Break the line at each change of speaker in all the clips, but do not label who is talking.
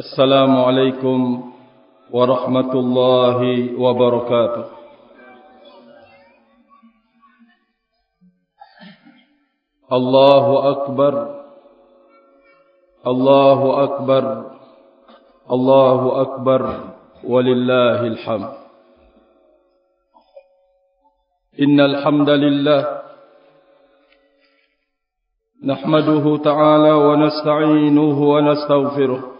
السلام عليكم ورحمة الله وبركاته. الله أكبر الله أكبر الله أكبر ولله الحمد. إن الحمد لله نحمده تعالى ونستعينه ونستغفره.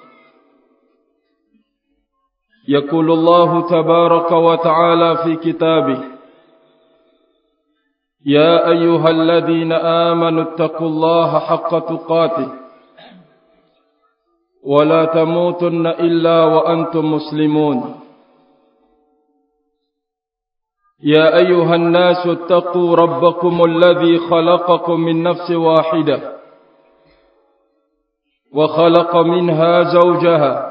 يقول الله تبارك وتعالى في كتابه يا أيها الذين آمنوا اتقوا الله حق تقاته ولا تموتن إلا وأنتم مسلمون. يا أيها الناس اتقوا ربكم الذي خلقكم من نفس واحدة وخلق منها زوجها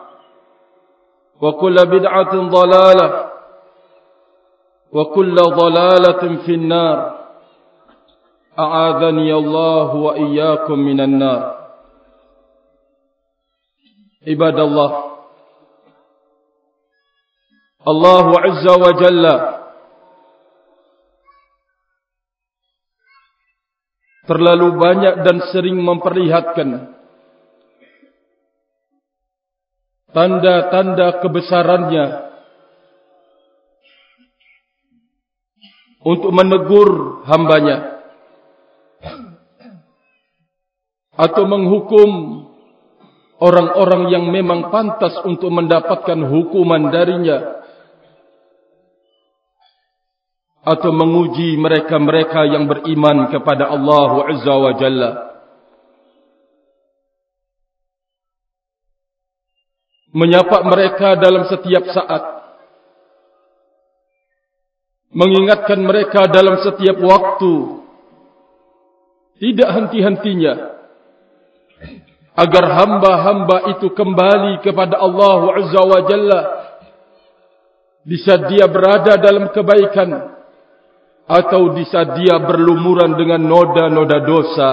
وكل بدعة ضلالة وكل ضلالة في النار. أعاذني الله وإياكم من النار. عباد الله الله عز وجل terlalu banyak dan sering memperlihatkan tanda-tanda kebesarannya. Untuk menegur hambanya. Atau menghukum orang-orang yang memang pantas untuk mendapatkan hukuman darinya. Atau menguji mereka-mereka yang beriman kepada Allah Azza wa Jalla. Menyapa mereka dalam setiap saat. Mengingatkan mereka dalam setiap waktu. Tidak henti-hentinya. Agar hamba-hamba itu kembali kepada Allah Azza wa Jalla. Bisa dia berada dalam kebaikan atau bisa dia berlumuran dengan noda-noda dosa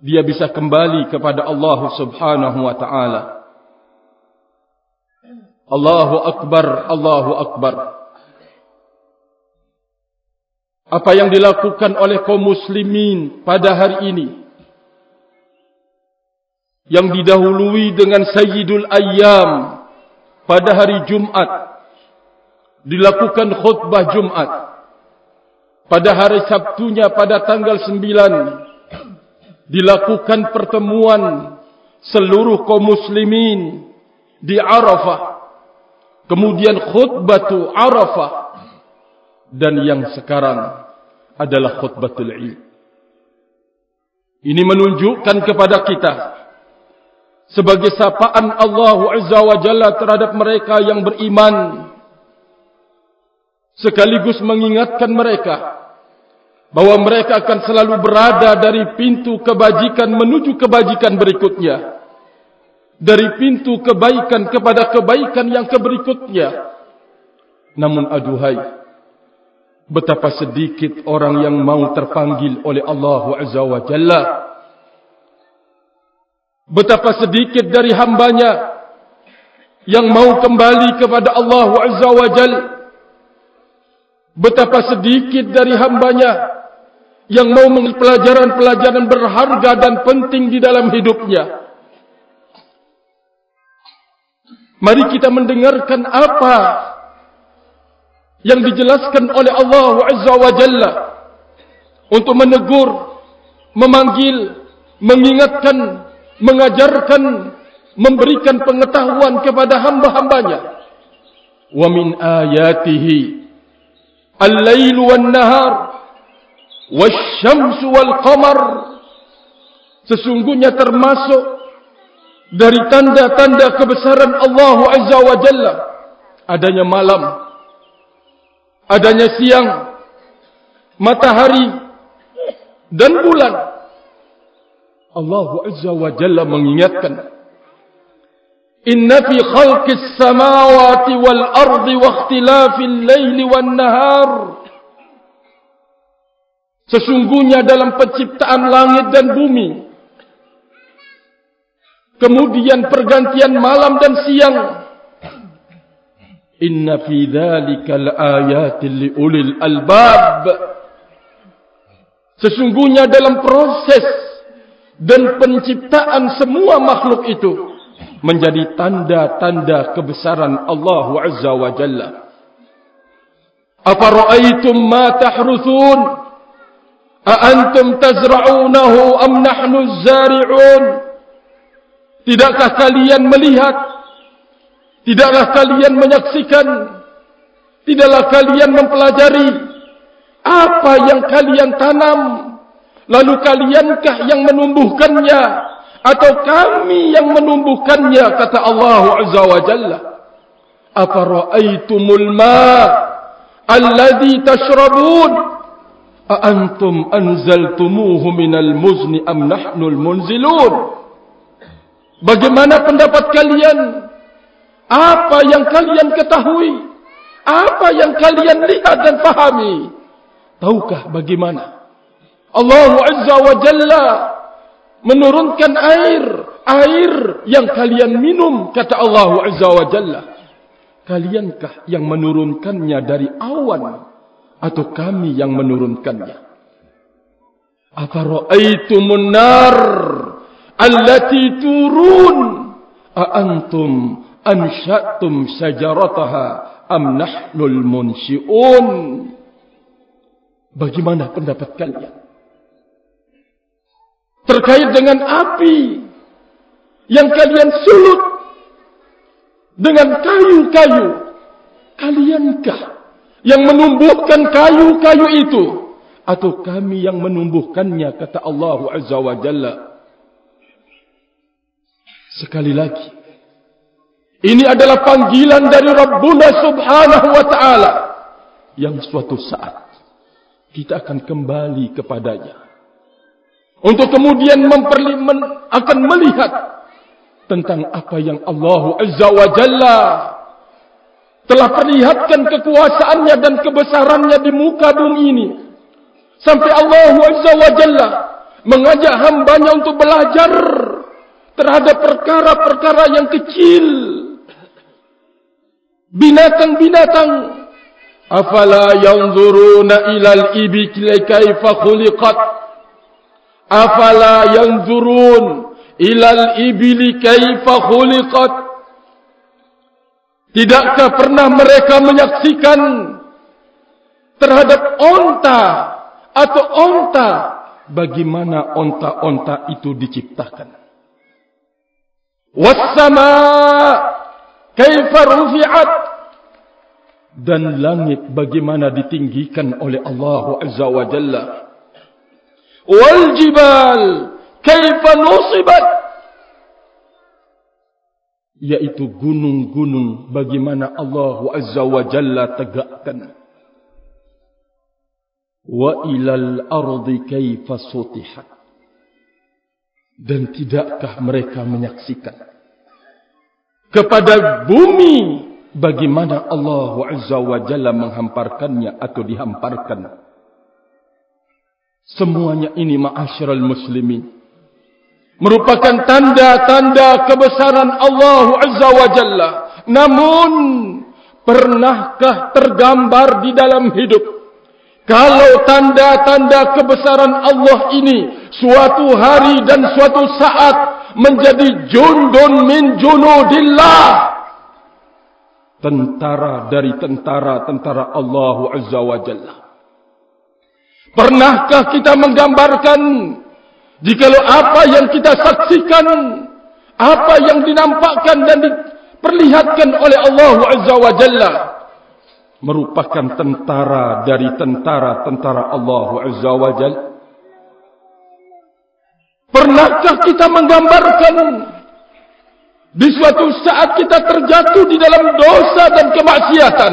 dia bisa kembali kepada Allah Subhanahu wa taala Allahu akbar Allahu akbar. Apa yang dilakukan oleh kaum muslimin pada hari ini yang didahului dengan sayyidul ayyam pada hari Jumat dilakukan khutbah Jumat pada hari Sabtunya pada tanggal 9 dilakukan pertemuan seluruh kaum muslimin di Arafah kemudian khutbatu Arafah. Dan yang sekarang adalah khutbatul Id ini menunjukkan kepada kita sebagai sapaan Allah Azza wa Jalla terhadap mereka yang beriman sekaligus mengingatkan mereka bahwa mereka akan selalu berada dari pintu kebajikan menuju kebajikan berikutnya dari pintu kebaikan kepada kebaikan yang keberikutnya. Namun aduhai, betapa sedikit orang yang mau terpanggil oleh Allah Azza wa Jalla. Betapa sedikit dari hambanya yang mau kembali kepada Allah Azza wa Jalla. Betapa sedikit dari hambanya yang mau pelajaran-pelajaran berharga dan penting di dalam hidupnya. Mari kita mendengarkan apa yang dijelaskan oleh Allah Azza wa Jalla untuk menegur, memanggil, mengingatkan, mengajarkan, memberikan pengetahuan kepada hamba-hambanya. Wa min ayatihi al-lailu wan-nahar wasyamsu wal-qamar sesungguhnya termasuk dari tanda-tanda kebesaran Allah Azza wa Jalla. Adanya malam. Adanya siang. Matahari. Dan bulan. Allah Azza wa Jalla mengingatkan. Inna fi khalqis samawati wal ardi wa ikhtilafil laili wan nahar. Sesungguhnya dalam penciptaan langit dan bumi kemudian pergantian malam dan siang. Inna fi dzalika laayatin liulil albab. Sesungguhnya dalam proses dan penciptaan semua makhluk itu menjadi tanda-tanda kebesaran Allah Azza wa Jalla. Afara'aytum ma tahruthun? A antum tazra'unahu am nahnu az-zari'un Tidakkah kalian melihat? Tidakkah kalian menyaksikan? Tidaklah kalian mempelajari apa yang kalian tanam? Lalu kaliankah yang menumbuhkannya atau kami yang menumbuhkannya kata Allah Azza wa Jalla? Apa ra'aitumul ma alladhi tashrabun? A antum anzaltumuhu minal muzni am nahnul munzilun? Bagaimana pendapat kalian? Apa yang kalian ketahui? Apa yang kalian lihat dan fahami? Tahukah bagaimana? Allah Azza wa Jalla menurunkan air. Air yang kalian minum, kata Allah Azza wa Jalla. Kaliankah yang menurunkannya dari awan? Atau kami yang menurunkannya? Apa ra'aitumun nar? Allati turun. A antum ansha'tum sajarataha am nahnul munshi'un? Bagaimana pendapat kalian? Terkait dengan api yang kalian sulut dengan kayu-kayu. Kaliankah yang menumbuhkan kayu-kayu itu? Atau kami yang menumbuhkannya kata Allah Azza wa Jalla Sekali lagi. Ini adalah panggilan dari Rabbuna subhanahu wa ta'ala. Yang suatu saat. Kita akan kembali kepadanya. Untuk kemudian memperli, men, akan melihat. Tentang apa yang Allah azza wa jalla. Telah perlihatkan kekuasaannya dan kebesarannya di muka bumi ini. Sampai Allah azza wa jalla. Mengajak hambanya untuk belajar terhadap perkara-perkara yang kecil. Binatang-binatang. Afala yanzuruna ilal ibiki kaifa khuliqat? Afala yanzurun ilal ibili kaifa khuliqat? Tidakkah pernah mereka menyaksikan terhadap onta atau onta? Bagaimana onta-onta itu diciptakan Wassama kaifa rufi'at dan langit bagaimana ditinggikan oleh Allah Azza wa Jalla. Wal jibal kaifa nusibat yaitu gunung-gunung bagaimana Allah Azza wa Jalla tegakkan. Wa ilal ardi kaifa sutihat dan tidakkah mereka menyaksikan kepada bumi bagaimana Allah Azza wa Jalla menghamparkannya atau dihamparkan. Semuanya ini ma'asyiral muslimin merupakan tanda-tanda kebesaran Allah Azza wa Jalla. Namun pernahkah tergambar di dalam hidup kalau tanda-tanda kebesaran Allah ini suatu hari dan suatu saat menjadi jundun min junudillah. Tentara dari tentara-tentara Allah Azza wa Jalla. Pernahkah kita menggambarkan jikalau apa yang kita saksikan apa yang dinampakkan dan diperlihatkan oleh Allah Azza wa Jalla merupakan tentara dari tentara-tentara Allah Azza wa Jal. Pernahkah kita menggambarkan di suatu saat kita terjatuh di dalam dosa dan kemaksiatan,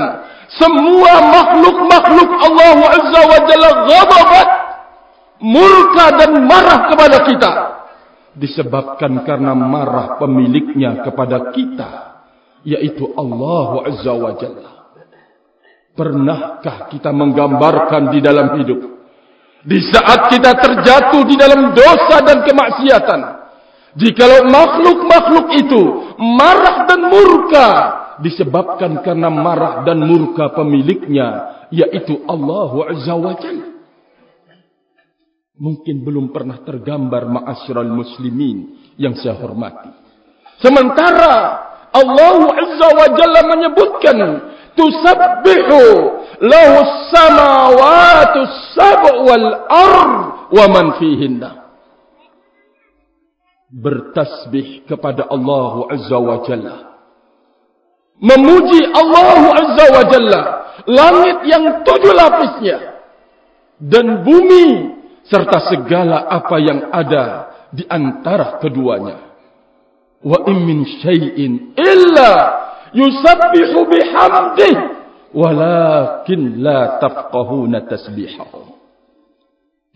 semua makhluk-makhluk Allah Azza wa Jalla ghadabat, murka dan marah kepada kita disebabkan karena marah pemiliknya kepada kita yaitu Allah Azza wa Jalla. Pernahkah kita menggambarkan di dalam hidup Di saat kita terjatuh di dalam dosa dan kemaksiatan Jikalau makhluk-makhluk itu marah dan murka Disebabkan karena marah dan murka pemiliknya Yaitu Allah Azza wa Jalla Mungkin belum pernah tergambar ma'asyiral muslimin yang saya hormati. Sementara Allah Azza wa Jalla menyebutkan tusabbihu lahu samawati sab'u wal ard wa man fihinna bertasbih kepada Allah Azza wa Jalla memuji Allah Azza wa Jalla langit yang tujuh lapisnya. dan bumi serta segala apa yang ada di antara keduanya. wa in min syai'in illa yusabbihu bihamdih walakin la tafqahuna tasbihahu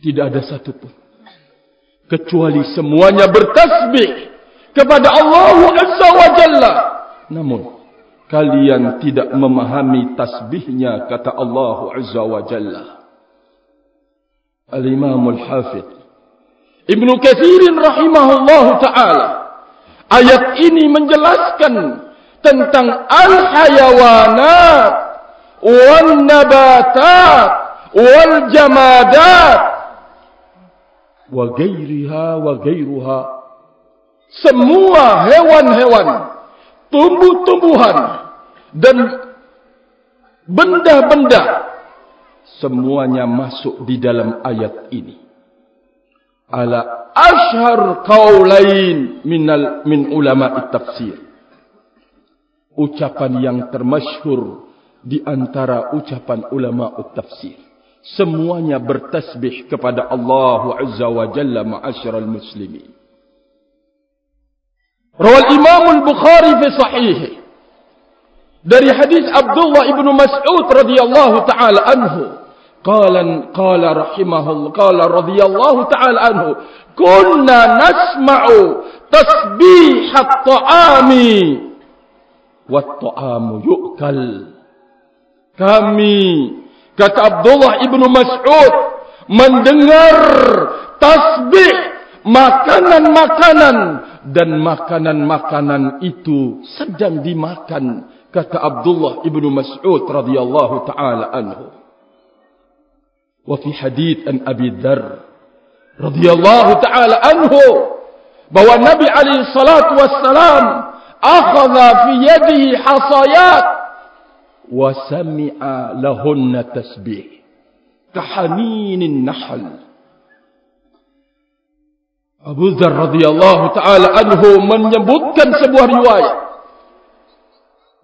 tidak ada satu pun kecuali semuanya bertasbih kepada Allah Azza wa Jalla. namun kalian tidak memahami tasbihnya kata Allah Azza wa Jalla. Al-Imam Al-Hafidh Ibn Kathir rahimahullahu ta'ala ayat ini menjelaskan tentang al-hayawanat wal nabatat wal jamadat wa gairiha wa gairuha semua hewan-hewan tumbuh-tumbuhan dan benda-benda semuanya masuk di dalam ayat ini. Ala ashar qaulain minal min ulama tafsir ucapan yang termasyhur di antara ucapan ulama tafsir. Semuanya bertasbih kepada Allah Azza wa Jalla ma'asyiral muslimin. Rawal Imam Al-Bukhari fi sahih dari hadis Abdullah ibnu Mas'ud radhiyallahu taala anhu qala qala rahimahullah qala radhiyallahu taala anhu kunna nasma'u tasbih at-ta'ami wat-ta'amu yu'kal. Kami kata Abdullah ibnu Mas'ud mendengar tasbih makanan-makanan dan makanan-makanan itu sedang dimakan kata Abdullah ibnu Mas'ud radhiyallahu taala anhu. Wa fi hadits an Abi Dzar radhiyallahu taala anhu bahwa Nabi alaihi salatu wassalam akhadha fi yadihi hasayat wa sami'a lahunna tasbih tahanin nahl Abu Dzar radhiyallahu taala anhu menyebutkan sebuah riwayat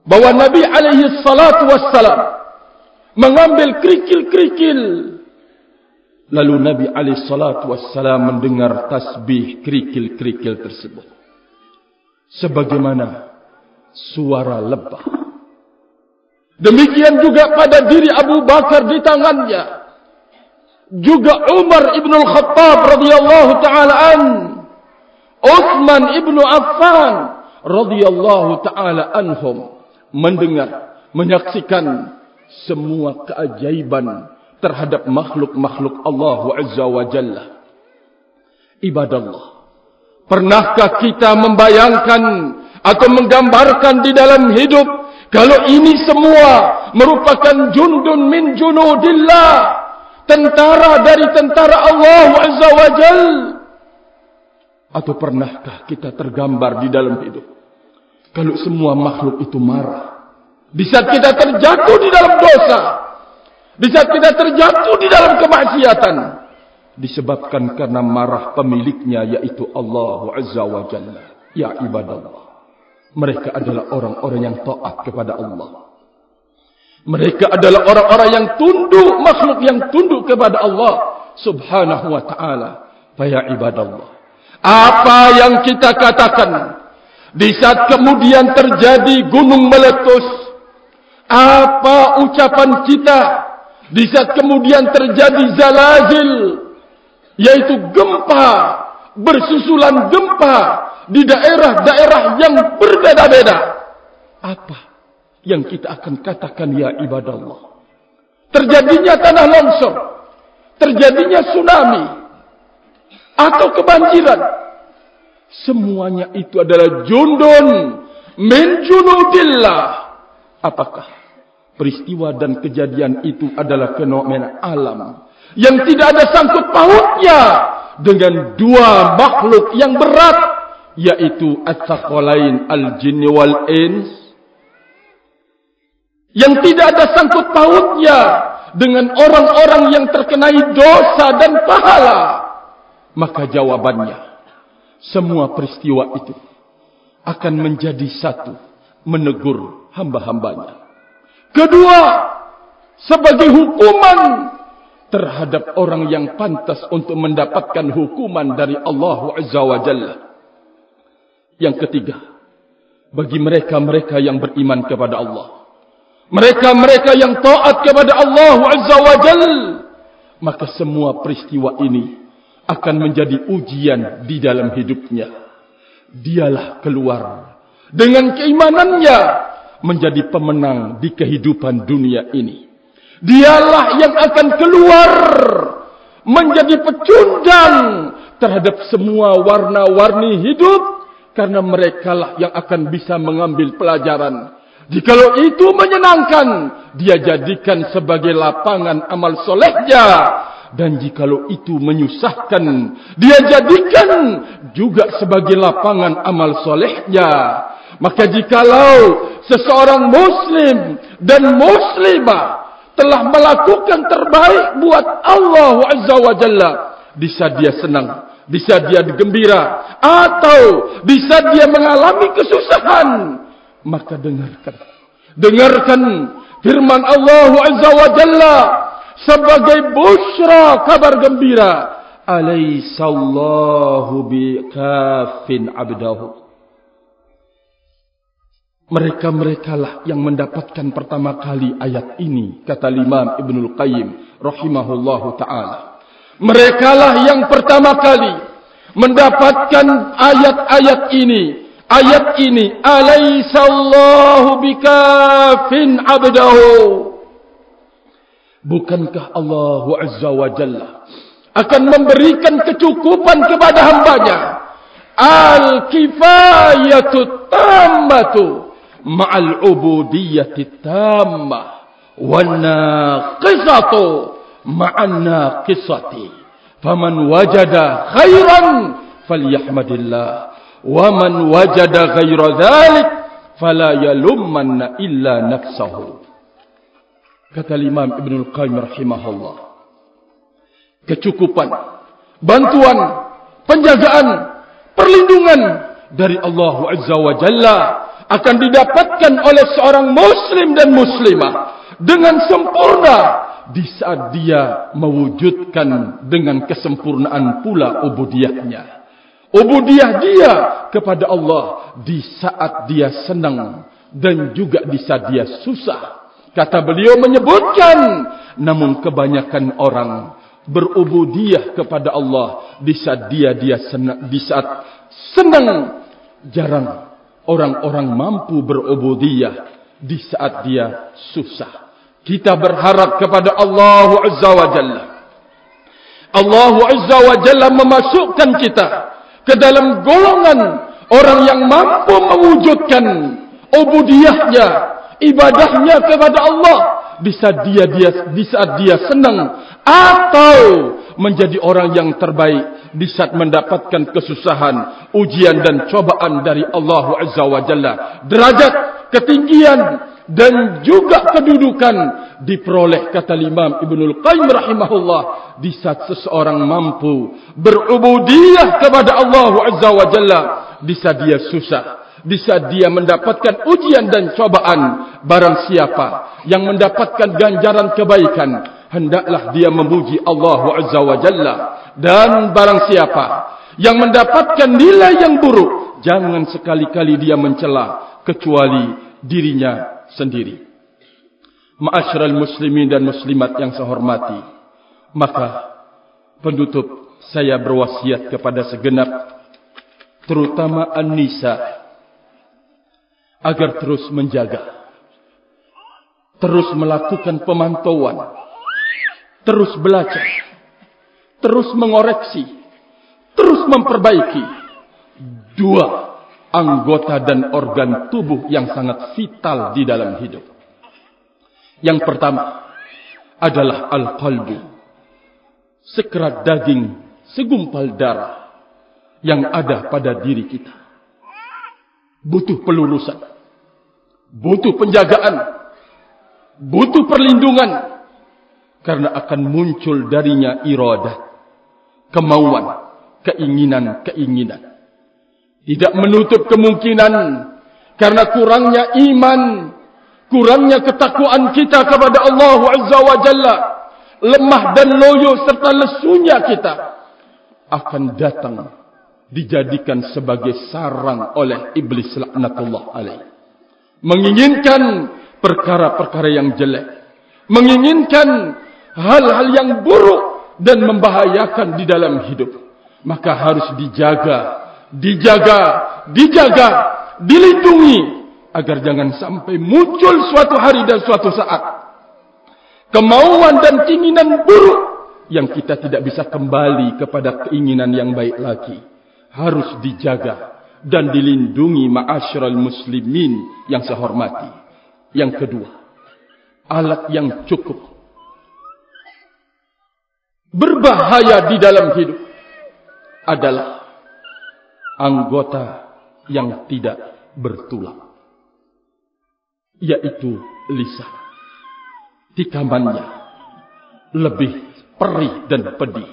bahwa Nabi alaihi salatu wassalam mengambil kerikil-kerikil lalu Nabi alaihi salatu wassalam mendengar tasbih kerikil-kerikil tersebut sebagaimana suara lebah. Demikian juga pada diri Abu Bakar di tangannya. Juga Umar ibn al-Khattab radhiyallahu taala an, Uthman ibn Affan, radhiyallahu taala anhum mendengar menyaksikan semua keajaiban terhadap makhluk-makhluk Allah Azza wa Jalla. Ibadallah. Pernahkah kita membayangkan atau menggambarkan di dalam hidup kalau ini semua merupakan jundun min junudillah tentara dari tentara Allah Azza wa Jalla atau pernahkah kita tergambar di dalam hidup? Kalau semua makhluk itu marah. Di saat kita terjatuh di dalam dosa. Di saat kita terjatuh di dalam kemaksiatan. Disebabkan karena marah pemiliknya yaitu Allah Azza wa Jalla. Ya ibadallah. Mereka adalah orang-orang yang taat kepada Allah. Mereka adalah orang-orang yang tunduk, makhluk yang tunduk kepada Allah subhanahu wa ta'ala. Faya ibadallah. Apa yang kita katakan di saat kemudian terjadi gunung meletus, apa ucapan kita di saat kemudian terjadi zalazil, yaitu gempa, bersusulan gempa di daerah-daerah yang berbeda-beda. Apa yang kita akan katakan ya ibadah Allah? Terjadinya tanah longsor, terjadinya tsunami, atau kebanjiran. Semuanya itu adalah jundun min junudillah. Apakah peristiwa dan kejadian itu adalah fenomena alam yang tidak ada sangkut pautnya dengan dua makhluk yang berat yaitu at-taqalain al-jinni wal ins yang tidak ada sangkut pautnya dengan orang-orang yang terkenai dosa dan pahala Maka jawabannya, semua peristiwa itu akan menjadi satu menegur hamba-hambanya. Kedua, sebagai hukuman terhadap orang yang pantas untuk mendapatkan hukuman dari Allah Azza wa Jalla. Yang ketiga, bagi mereka-mereka yang beriman kepada Allah. Mereka-mereka yang taat kepada Allah Azza wa Jalla. Maka semua peristiwa ini akan menjadi ujian di dalam hidupnya. Dialah keluar dengan keimanannya menjadi pemenang di kehidupan dunia ini. Dialah yang akan keluar menjadi pecundang terhadap semua warna-warni hidup karena merekalah yang akan bisa mengambil pelajaran. Jikalau itu menyenangkan, dia jadikan sebagai lapangan amal solehnya dan jikalau itu menyusahkan dia jadikan juga sebagai lapangan amal solehnya maka jikalau seseorang muslim dan muslimah telah melakukan terbaik buat Allah Azza wa Jalla. Bisa dia senang bisa dia gembira atau bisa dia mengalami kesusahan. Maka dengarkan. Dengarkan firman Allah Azza wa Jalla sebagai busra kabar gembira. Alaisallahu biqafin abdahu mereka-mereka lah yang mendapatkan pertama kali ayat ini kata Imam Ibnul Qayyim rahimahullahu taala. Mereka lah yang pertama kali mendapatkan ayat-ayat ini. Ayat ini alaisallahu biqafin abdahu. Bukankah Allah Azza wa Jalla akan memberikan kecukupan kepada hambanya? Al-kifayatu tammatu ma'al ubudiyyati tammah wal naqisatu ma'an naqisati. Faman wajada khairan falyahmadillah wa man wajada ghaira dhalik fala yalummanna illa nafsahu. Kata Imam Ibn Al-Qayyim rahimahullah. Kecukupan, bantuan, penjagaan, perlindungan dari Allah Azza wa Jalla akan didapatkan oleh seorang muslim dan muslimah dengan sempurna di saat dia mewujudkan dengan kesempurnaan pula ubudiyahnya. Ubudiyah dia kepada Allah di saat dia senang dan juga di saat dia susah. Kata beliau menyebutkan namun kebanyakan orang berubudiyah kepada Allah di saat dia dia senang di saat senang jarang orang-orang mampu berubudiyah di saat dia susah. Kita berharap kepada Allah Azza wa Jalla. Allah Azza wa Jalla memasukkan kita ke dalam golongan orang yang mampu mewujudkan ubudiyahnya, ibadahnya kepada Allah di saat dia dia di saat dia senang atau menjadi orang yang terbaik di saat mendapatkan kesusahan, ujian dan cobaan dari Allah Azza wa Jalla. Derajat, ketinggian dan juga kedudukan diperoleh kata Imam Ibnul Qayyim rahimahullah di saat seseorang mampu berubudiyah kepada Allah Azza wa Jalla di saat dia susah di saat dia mendapatkan ujian dan cobaan. Barang siapa yang mendapatkan ganjaran kebaikan hendaklah dia memuji Allah Azza wa Jalla. Dan barang siapa yang mendapatkan nilai yang buruk jangan sekali-kali dia mencela kecuali dirinya sendiri. Ma'asyiral muslimin dan muslimat yang saya hormati maka penutup saya berwasiat kepada segenap terutama an-nisa agar terus menjaga terus melakukan pemantauan terus belajar terus mengoreksi terus memperbaiki dua anggota dan organ tubuh yang sangat vital di dalam hidup. Yang pertama adalah al-qalbu sekerat daging segumpal darah yang ada pada diri kita. Butuh pelurusan butuh penjagaan, butuh perlindungan, karena akan muncul darinya iradah, kemauan, keinginan-keinginan. Tidak menutup kemungkinan. Karena kurangnya iman, kurangnya ketakwaan kita kepada Allah Azza wa Jalla, lemah dan loyo serta lesunya kita akan datang dijadikan sebagai sarang oleh iblis laknatullah alaihi menginginkan perkara-perkara yang jelek, menginginkan hal-hal yang buruk dan membahayakan di dalam hidup, maka harus dijaga, dijaga, dijaga, dilindungi agar jangan sampai muncul suatu hari dan suatu saat kemauan dan keinginan buruk yang kita tidak bisa kembali kepada keinginan yang baik lagi. Harus dijaga dan dilindungi ma'asyiral muslimin yang saya hormati. Yang kedua, alat yang cukup berbahaya di dalam hidup adalah anggota yang tidak bertulang. Yaitu lisan. Tikamannya lebih perih dan pedih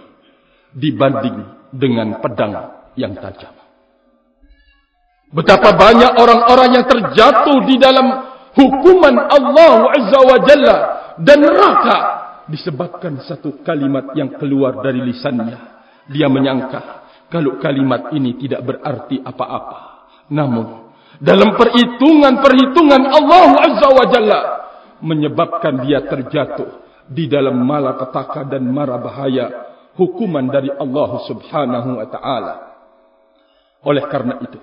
dibanding dengan pedang yang tajam. Betapa banyak orang-orang yang terjatuh di dalam hukuman Allah Azza wa Jalla dan neraka disebabkan satu kalimat yang keluar dari lisannya. Dia menyangka kalau kalimat ini tidak berarti apa-apa. Namun dalam perhitungan-perhitungan Allah Azza wa Jalla menyebabkan dia terjatuh di dalam malapetaka dan mara bahaya hukuman dari Allah Subhanahu wa taala. Oleh karena itu,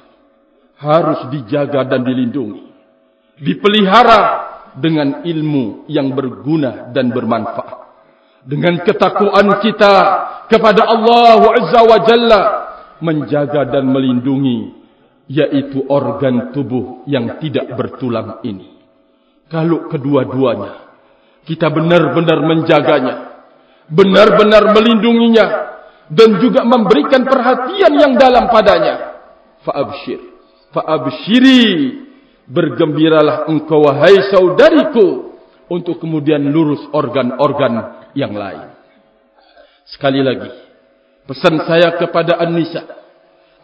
harus dijaga dan dilindungi. Dipelihara dengan ilmu yang berguna dan bermanfaat. Dengan ketakuan kita kepada Allah Azza wa Jalla menjaga dan melindungi yaitu organ tubuh yang tidak bertulang ini. Kalau kedua-duanya kita benar-benar menjaganya, benar-benar melindunginya dan juga memberikan perhatian yang dalam padanya. Fa'abshir fa'abshiri bergembiralah engkau wahai saudariku untuk kemudian lurus organ-organ yang lain. Sekali lagi, pesan saya kepada An-Nisa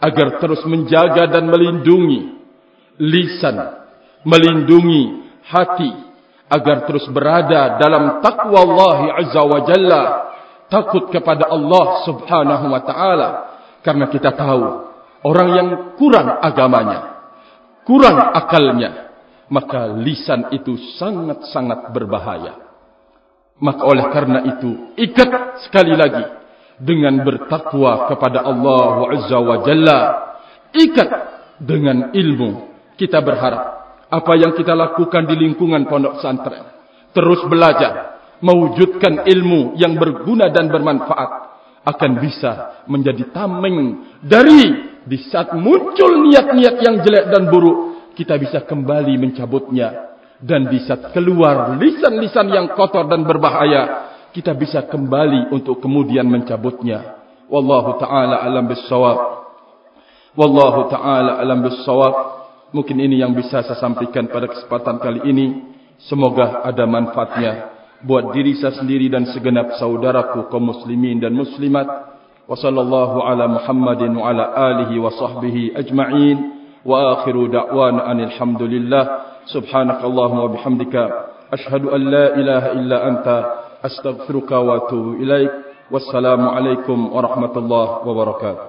agar terus menjaga dan melindungi lisan, melindungi hati agar terus berada dalam takwa Allah Azza wa Jalla, takut kepada Allah Subhanahu wa taala karena kita tahu orang yang kurang agamanya, kurang akalnya, maka lisan itu sangat-sangat berbahaya. Maka oleh karena itu, ikat sekali lagi dengan bertakwa kepada Allah Azza wa Jalla. Ikat dengan ilmu kita berharap apa yang kita lakukan di lingkungan pondok pesantren terus belajar mewujudkan ilmu yang berguna dan bermanfaat akan bisa menjadi tameng dari di saat muncul niat-niat yang jelek dan buruk kita bisa kembali mencabutnya. Dan di saat keluar lisan-lisan yang kotor dan berbahaya kita bisa kembali untuk kemudian mencabutnya. Wallahu taala alam bissawab. Wallahu taala alam bissawab. Mungkin ini yang bisa saya sampaikan pada kesempatan kali ini. Semoga ada manfaatnya buat diri saya sendiri dan segenap saudaraku kaum muslimin dan muslimat ala muhammadin wa ala alihi wa sahbihi ajma'in. Wa akhiru da'wana anil hamdulillah subhanakallahumma wa bihamdika ashhadu an la ilaha illa anta astaghfiruka wa atubu ilaik. Wassalamu alaikum warahmatullahi wabarakatuh